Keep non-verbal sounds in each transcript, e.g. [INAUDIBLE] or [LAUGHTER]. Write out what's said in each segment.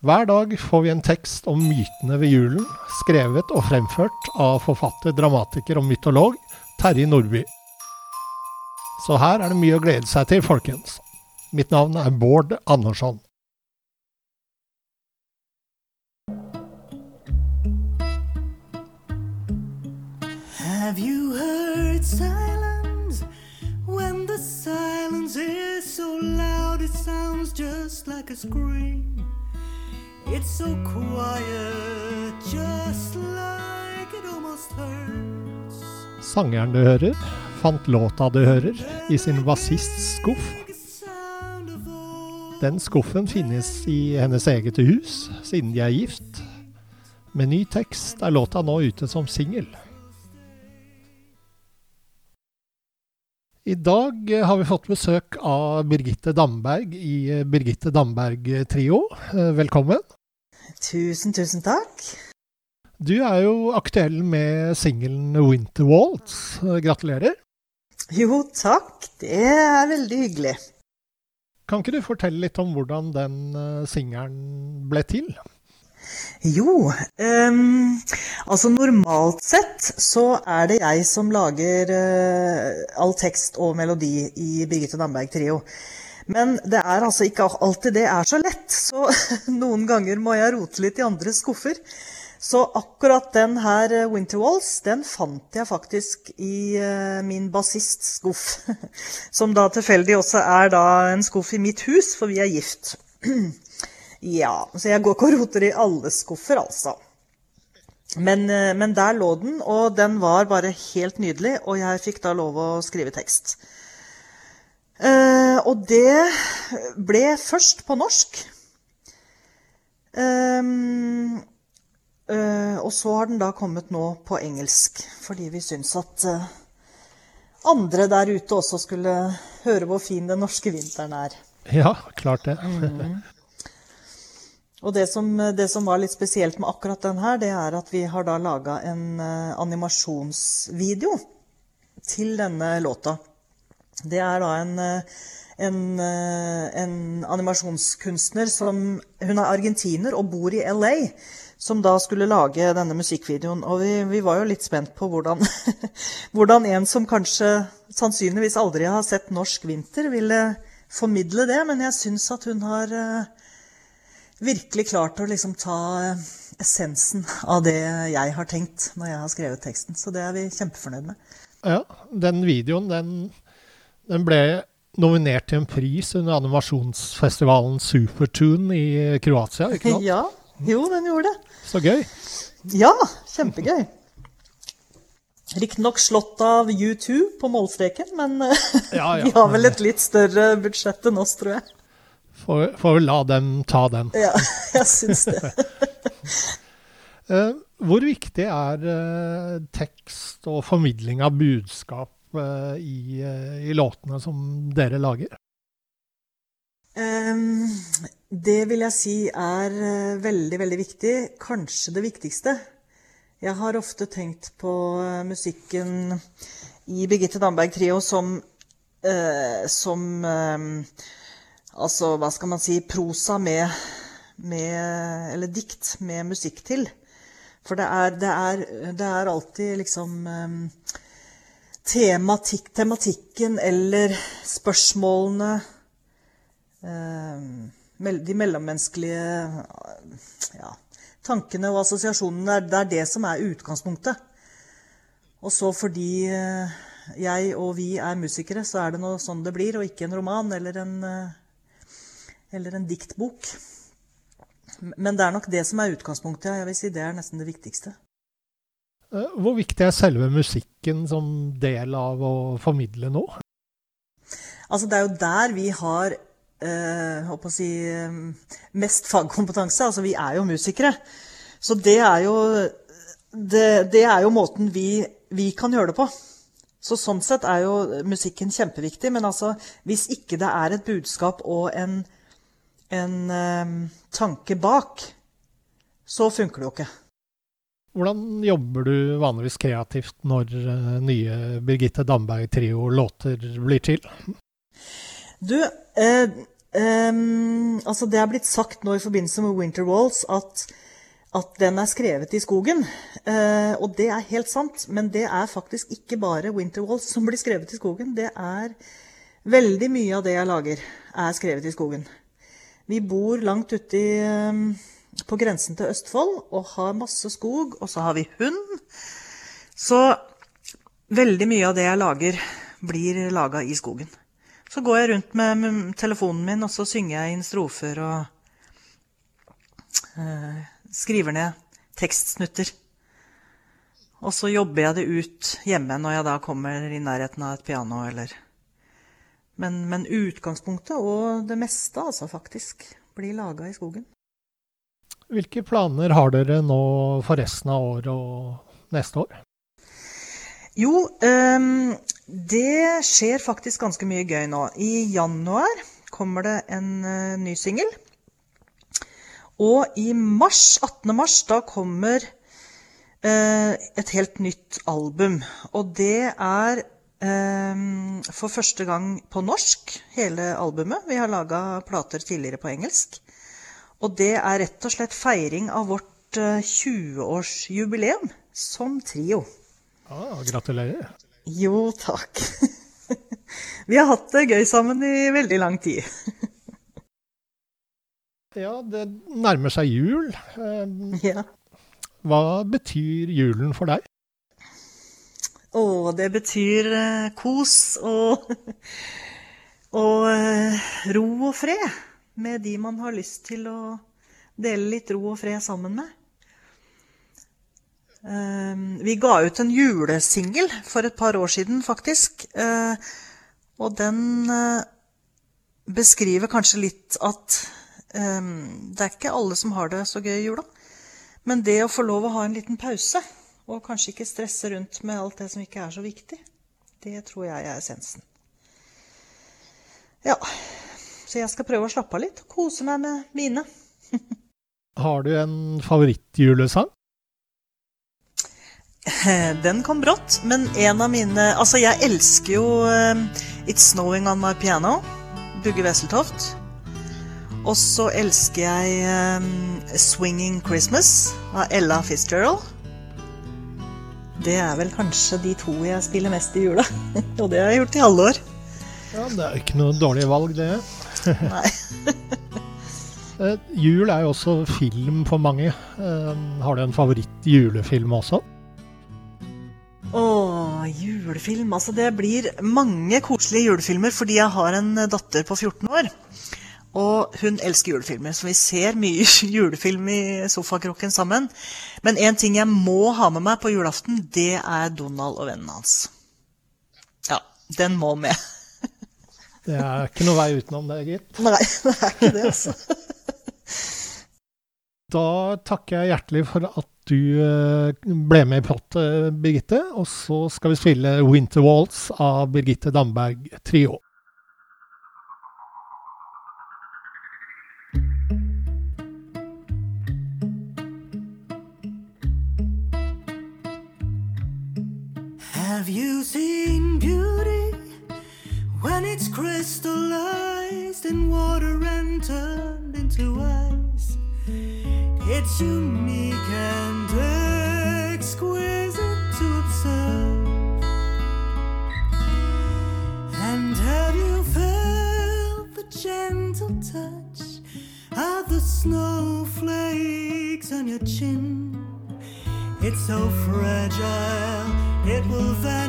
Hver dag får vi en tekst om mytene ved julen, skrevet og fremført av forfatter, dramatiker og mytolog Terje Nordby. Så her er det mye å glede seg til, folkens. Mitt navn er Bård Andersson. Have you heard silence? When the silence is so loud, it sounds just like a scream. It's so quiet, just like it almost hurts. Sangeren du hører, fant låta du hører, i sin bassists skuff. Den skuffen finnes i hennes eget hus, siden de er gift. Med ny tekst er låta nå ute som singel. I dag har vi fått besøk av Birgitte Damberg i Birgitte Damberg Trio. Velkommen. Tusen, tusen takk. Du er jo aktuell med singelen 'Winter Waltz'. Gratulerer. Jo, takk. Det er veldig hyggelig. Kan ikke du fortelle litt om hvordan den eh, singelen ble til? Jo, um, altså normalt sett så er det jeg som lager uh, all tekst og melodi i Birgitte Damberg Trio. Men det er altså ikke alltid det er så lett, så [LAUGHS] noen ganger må jeg rote litt i andre skuffer. Så akkurat den her eh, Winter Walls, den fant jeg faktisk i eh, min bassistskuff. [LAUGHS] Som da tilfeldig også er da en skuff i mitt hus, for vi er gift. [CLEARS THROAT] Ja, så jeg går ikke og roter i alle skuffer, altså. Men, eh, men der lå den, og den var bare helt nydelig, og jeg fikk da lov å skrive tekst. Eh, og det ble først på norsk. Um, uh, og så har den da kommet nå på engelsk, fordi vi syns at uh, andre der ute også skulle høre hvor fin den norske vinteren er. Ja, klart det. Og det som, det som var litt spesielt med akkurat den her, det er at vi har da laga en animasjonsvideo til denne låta. Det er da en, eh, en, eh, en animasjonskunstner som Hun er argentiner og bor i LA. Som da skulle lage denne musikkvideoen. Og vi, vi var jo litt spent på hvordan, [LAUGHS] hvordan en som kanskje sannsynligvis aldri har sett norsk vinter, ville formidle det. Men jeg syns at hun har eh, virkelig klart å liksom ta essensen av det jeg har tenkt når jeg har skrevet teksten. Så det er vi kjempefornøyd med. Ja, den videoen, den, den ble nominert til en pris under animasjonsfestivalen Supertune i Kroatia, ikke sant? Ja, jo, den gjorde det. Så gøy. Ja, kjempegøy. Riktignok slått av U2 på målstreken, men eh, [LAUGHS] Ja, ja. de har vel et litt større budsjett enn oss, tror jeg. Får, får vel la dem ta den. Ja, [LAUGHS] jeg syns det. [LAUGHS] Eh, hvor viktig er eh, tekst og formidling av budskap i, eh, i låtene som dere lager? Um, det vil jeg si er eh, veldig, veldig viktig. Kanskje det viktigste. Jeg har ofte tenkt på eh, musikken i Birgitte Damberg Trio som, uh, som eh, Altså, hva skal man si Prosa med, med Eller dikt med musikk til. For det er, det er, det er alltid liksom eh, tematikk, tematikken eller spørsmålene eh, de mellommenneskelige ja, tankene og assosiasjonene. Det er, det som er utgangspunktet. Og så fordi eh, jeg og vi er musikere, så er det noe sånn det blir, og ikke en roman eller en, eh, eller en diktbok. Men det er nok det som er utgangspunktet. Jeg vil si det er nesten det viktigste. Eh, Hvor viktig er selve musikken som del av å formidle nå? Altså, det er jo der vi har eh, si, eh, mest fagkompetanse. Altså, vi er jo musikere. Så det er jo, det, det er jo måten vi, vi kan gjøre det på. Så sånn sett er jo musikken kjempeviktig. Men altså, hvis ikke det er et budskap og en, en eh, tanke bak, så funker det jo ikke. Hvordan jobber du vanligvis kreativt når eh, nye Birgitte Damberg-trio-låter blir til? Du, eh, eh, altså det er blitt sagt nå i forbindelse med Winter Walls at, at den er skrevet i skogen. Eh, og det er helt sant, men det er faktisk ikke bare Winter Walls som blir skrevet i skogen. Det er veldig mye av det jeg lager, er skrevet i skogen. Vi bor langt ute i, på grensen til Østfold og har masse skog, og så har vi hund. Så veldig mye av det jeg lager, blir laga i skogen. Så går jeg rundt med, telefonen min, og så synger jeg inn strofer og eh, skriver ned tekstsnutter. Og så jobber jeg det ut hjemme når jeg da kommer i nærheten av et piano eller Men, men utgangspunktet og det meste, altså, faktisk, blir laga i skogen. Hvilke planer har dere nå for resten av året og neste år? Jo, ehm, det skjer faktisk ganske mye gøy nå. I januar kommer det en eh, ny singel. Og i mars, 18. mars, da kommer eh, et helt nytt album. Og det er ehm, for første gang på norsk, hele albumet. Vi har laga plater tidligere på engelsk. Og det er rett og slett feiring av vårt eh, 20-årsjubileum som trio. Ah, gratulerer. Jo, takk. [LAUGHS] Vi har hatt det gøy sammen i veldig lang tid. [LAUGHS] Ja, det nærmer seg jul. Eh, Ja. Hva betyr julen for deg? Å, det betyr eh, kos og, [LAUGHS] og eh, ro og fred med de man har lyst til å dele litt ro og fred sammen med. Eh, vi ga ut en julesingel for et par år siden, faktisk. eh, og den eh, beskriver kanskje litt at eh, det er ikke alle som har det så gøy i jula. Men det å få lov å ha en liten pause, og kanskje ikke stresse rundt med alt det som ikke er så viktig, det tror jeg er essensen. Ja, så jeg skal prøve å slappe av litt og kose meg med mine. [LAUGHS] Har du en favorittjulesang? Den kom brått, men en av mine Altså, jeg elsker jo eh, It's Snowing On My Piano, Bugge Wesseltoft. Og så elsker jeg um, Swinging Christmas av Ella Fitzgerald. Det er vel kanskje de to jeg spiller mest i jula. [LAUGHS] Og det har jeg gjort i alle år. Ja, Det er ikke noe dårlig valg, det. Nei. [LAUGHS] Eh, Jul er jo også film for mange. Eh, Har du en favoritt-julefilm også? Å, julefilm. Altså, det blir mange koselige julefilmer fordi jeg har en datter på 14 år. Og hun elsker julefilmer, så vi ser mye [LAUGHS] julefilm i sofakroken sammen. Men en ting jeg må ha med meg på julaften, det er Donald og vennene hans. Ja, den må med. Det er ikke noe vei utenom det, gitt. [LAUGHS] Nei, det er ikke det, altså. [LAUGHS] Da takker jeg hjertelig for at du eh, ble med i plottet, Birgitte. Og så skal vi spille 'Winter Waltz' av Birgitte Damberg Trio. Have you seen crystallized in water and turned into ice? It's unique and exquisite to observe. And have you felt the gentle touch of the snowflakes on your chin? It's so fragile, it will vanish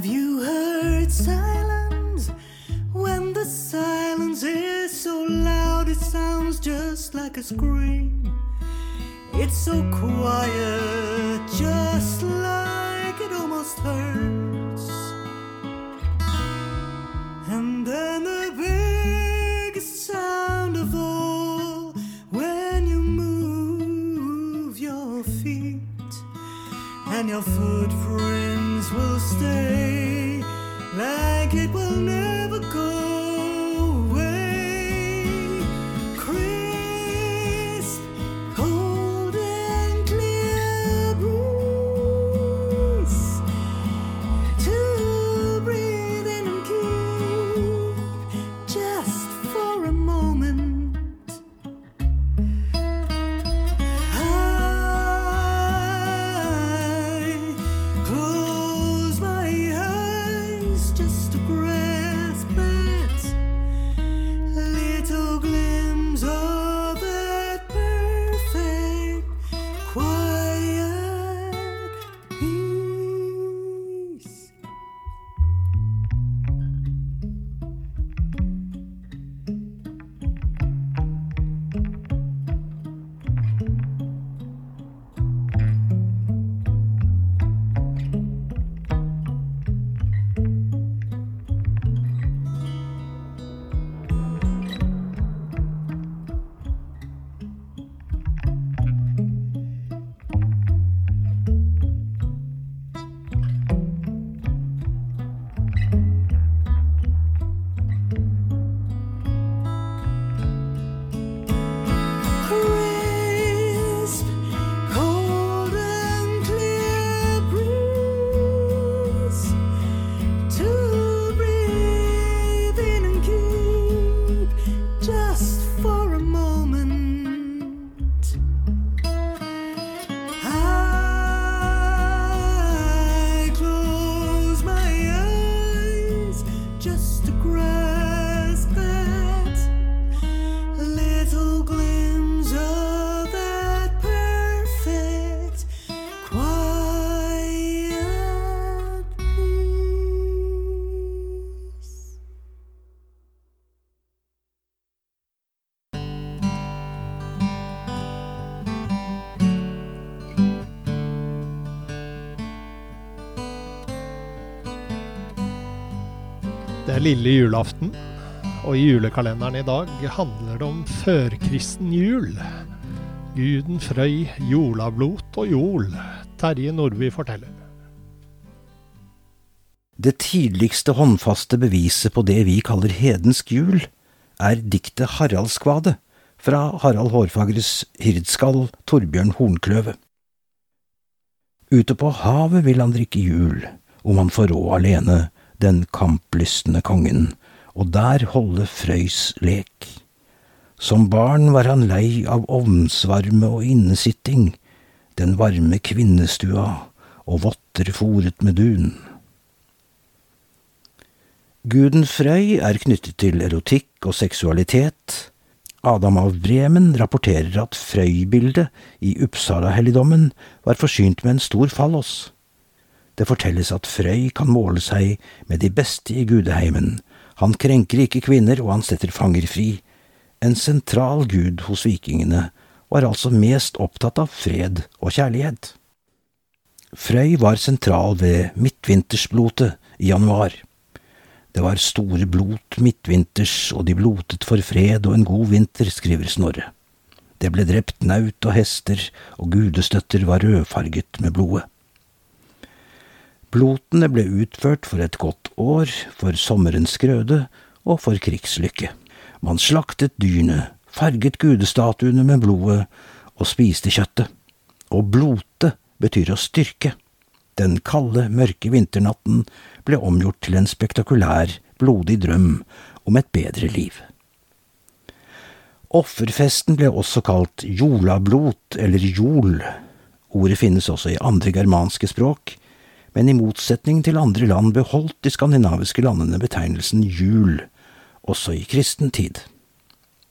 Have you heard silence? When the silence is so loud, it sounds just like a scream. It's so quiet, just like it almost hurts. And then the biggest sound of all when you move your feet and your footprints will stay like it will never Det er lille julaften, og i julekalenderen i dag handler det om førkristen jul. Guden Frøy, jolablot og jol. Terje Nordby forteller. Det tidligste håndfaste beviset på det vi kaller hedensk jul, er diktet Haraldskvadet fra Harald Hårfagres Hirdskall Torbjørn Hornkløve. Ute på havet vil han drikke jul, om han får råd alene, den kamplystne kongen, og der holde Frøys lek. Som barn var han lei av ovnsvarme og innesitting, den varme kvinnestua og votter fòret med dun. Guden Frøy er knyttet til erotikk og seksualitet. Adam av Bremen rapporterer at Frøy-bildet i Uppsala-helligdommen var forsynt med en stor fallos. Det fortelles at Frøy kan måle seg med de beste i gudeheimen. Han krenker ikke kvinner, og han setter fanger fri. En sentral gud hos vikingene var altså mest opptatt av fred og kjærlighet. Frøy var sentral ved midtvintersblotet i januar. Det var store blot midtvinters, og de blotet for fred og en god vinter, skriver Snorre. Det ble drept naut og hester, og gudestøtter var rødfarget med blodet. Blotene ble utført for et godt år, for sommerens grøde og for krigslykke. Man slaktet dyrene, farget gudestatuene med blodet og spiste kjøttet. Og blote betyr å styrke. Den kalde, mørke vinternatten ble omgjort til en spektakulær, blodig drøm om et bedre liv. Offerfesten ble også kalt jolablot eller jol. Ordet finnes også i andre germanske språk, men i motsetning til andre land beholdt de skandinaviske landene betegnelsen jul, også i kristen tid.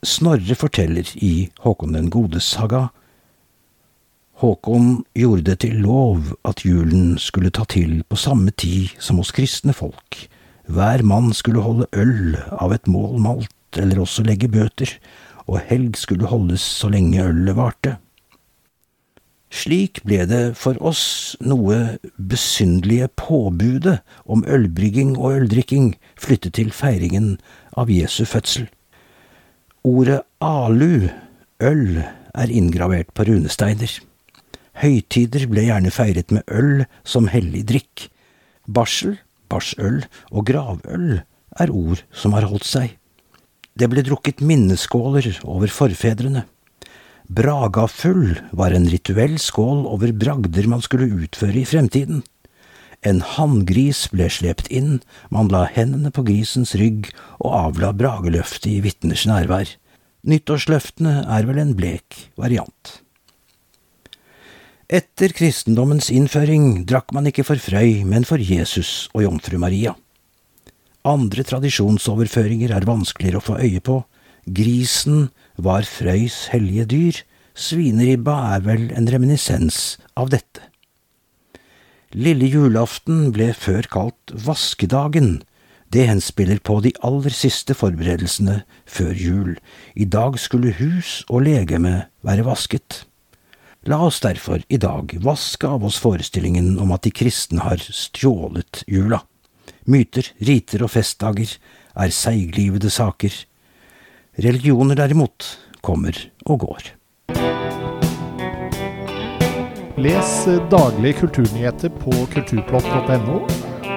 Snorre forteller i Håkon den godes saga Håkon gjorde det til lov at julen skulle ta til på samme tid som hos kristne folk. Hver mann skulle holde øl av et mål malt, eller også legge bøter, og helg skulle holdes så lenge ølet varte. Slik ble det for oss noe besynderlige påbudet om ølbrygging og øldrikking flyttet til feiringen av Jesu fødsel. Ordet alu, øl, er inngravert på runesteiner. Høytider ble gjerne feiret med øl som hellig drikk. Barsel, barsøl og gravøl er ord som har holdt seg. Det ble drukket minneskåler over forfedrene. Bragafull var en rituell skål over bragder man skulle utføre i fremtiden. En hanngris ble slept inn, man la hendene på grisens rygg og avla brageløftet i vitners nærvær. Nyttårsløftene er vel en blek variant. Etter kristendommens innføring drakk man ikke for Frøy, men for Jesus og jomfru Maria. Andre tradisjonsoverføringer er vanskeligere å få øye på. Grisen var Frøys hellige dyr, svineribba er vel en reminiscens av dette. Lille julaften ble før kalt vaskedagen. Det henspiller på de aller siste forberedelsene før jul. I dag skulle hus og legeme være vasket. La oss derfor i dag vaske av oss forestillingen om at de kristne har stjålet jula. Myter, riter og festdager er seiglivede saker. Religioner derimot kommer og går. Les daglige kulturnyheter på kulturplott.no,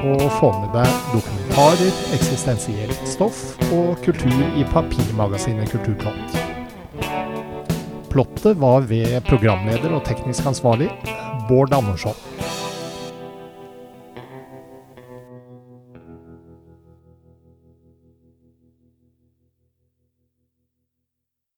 og få med deg dokumentarer, eksistensielt stoff og kultur i papirmagasinet Kulturplott. Plottet var ved programleder og teknisk ansvarlig Bård Andersson.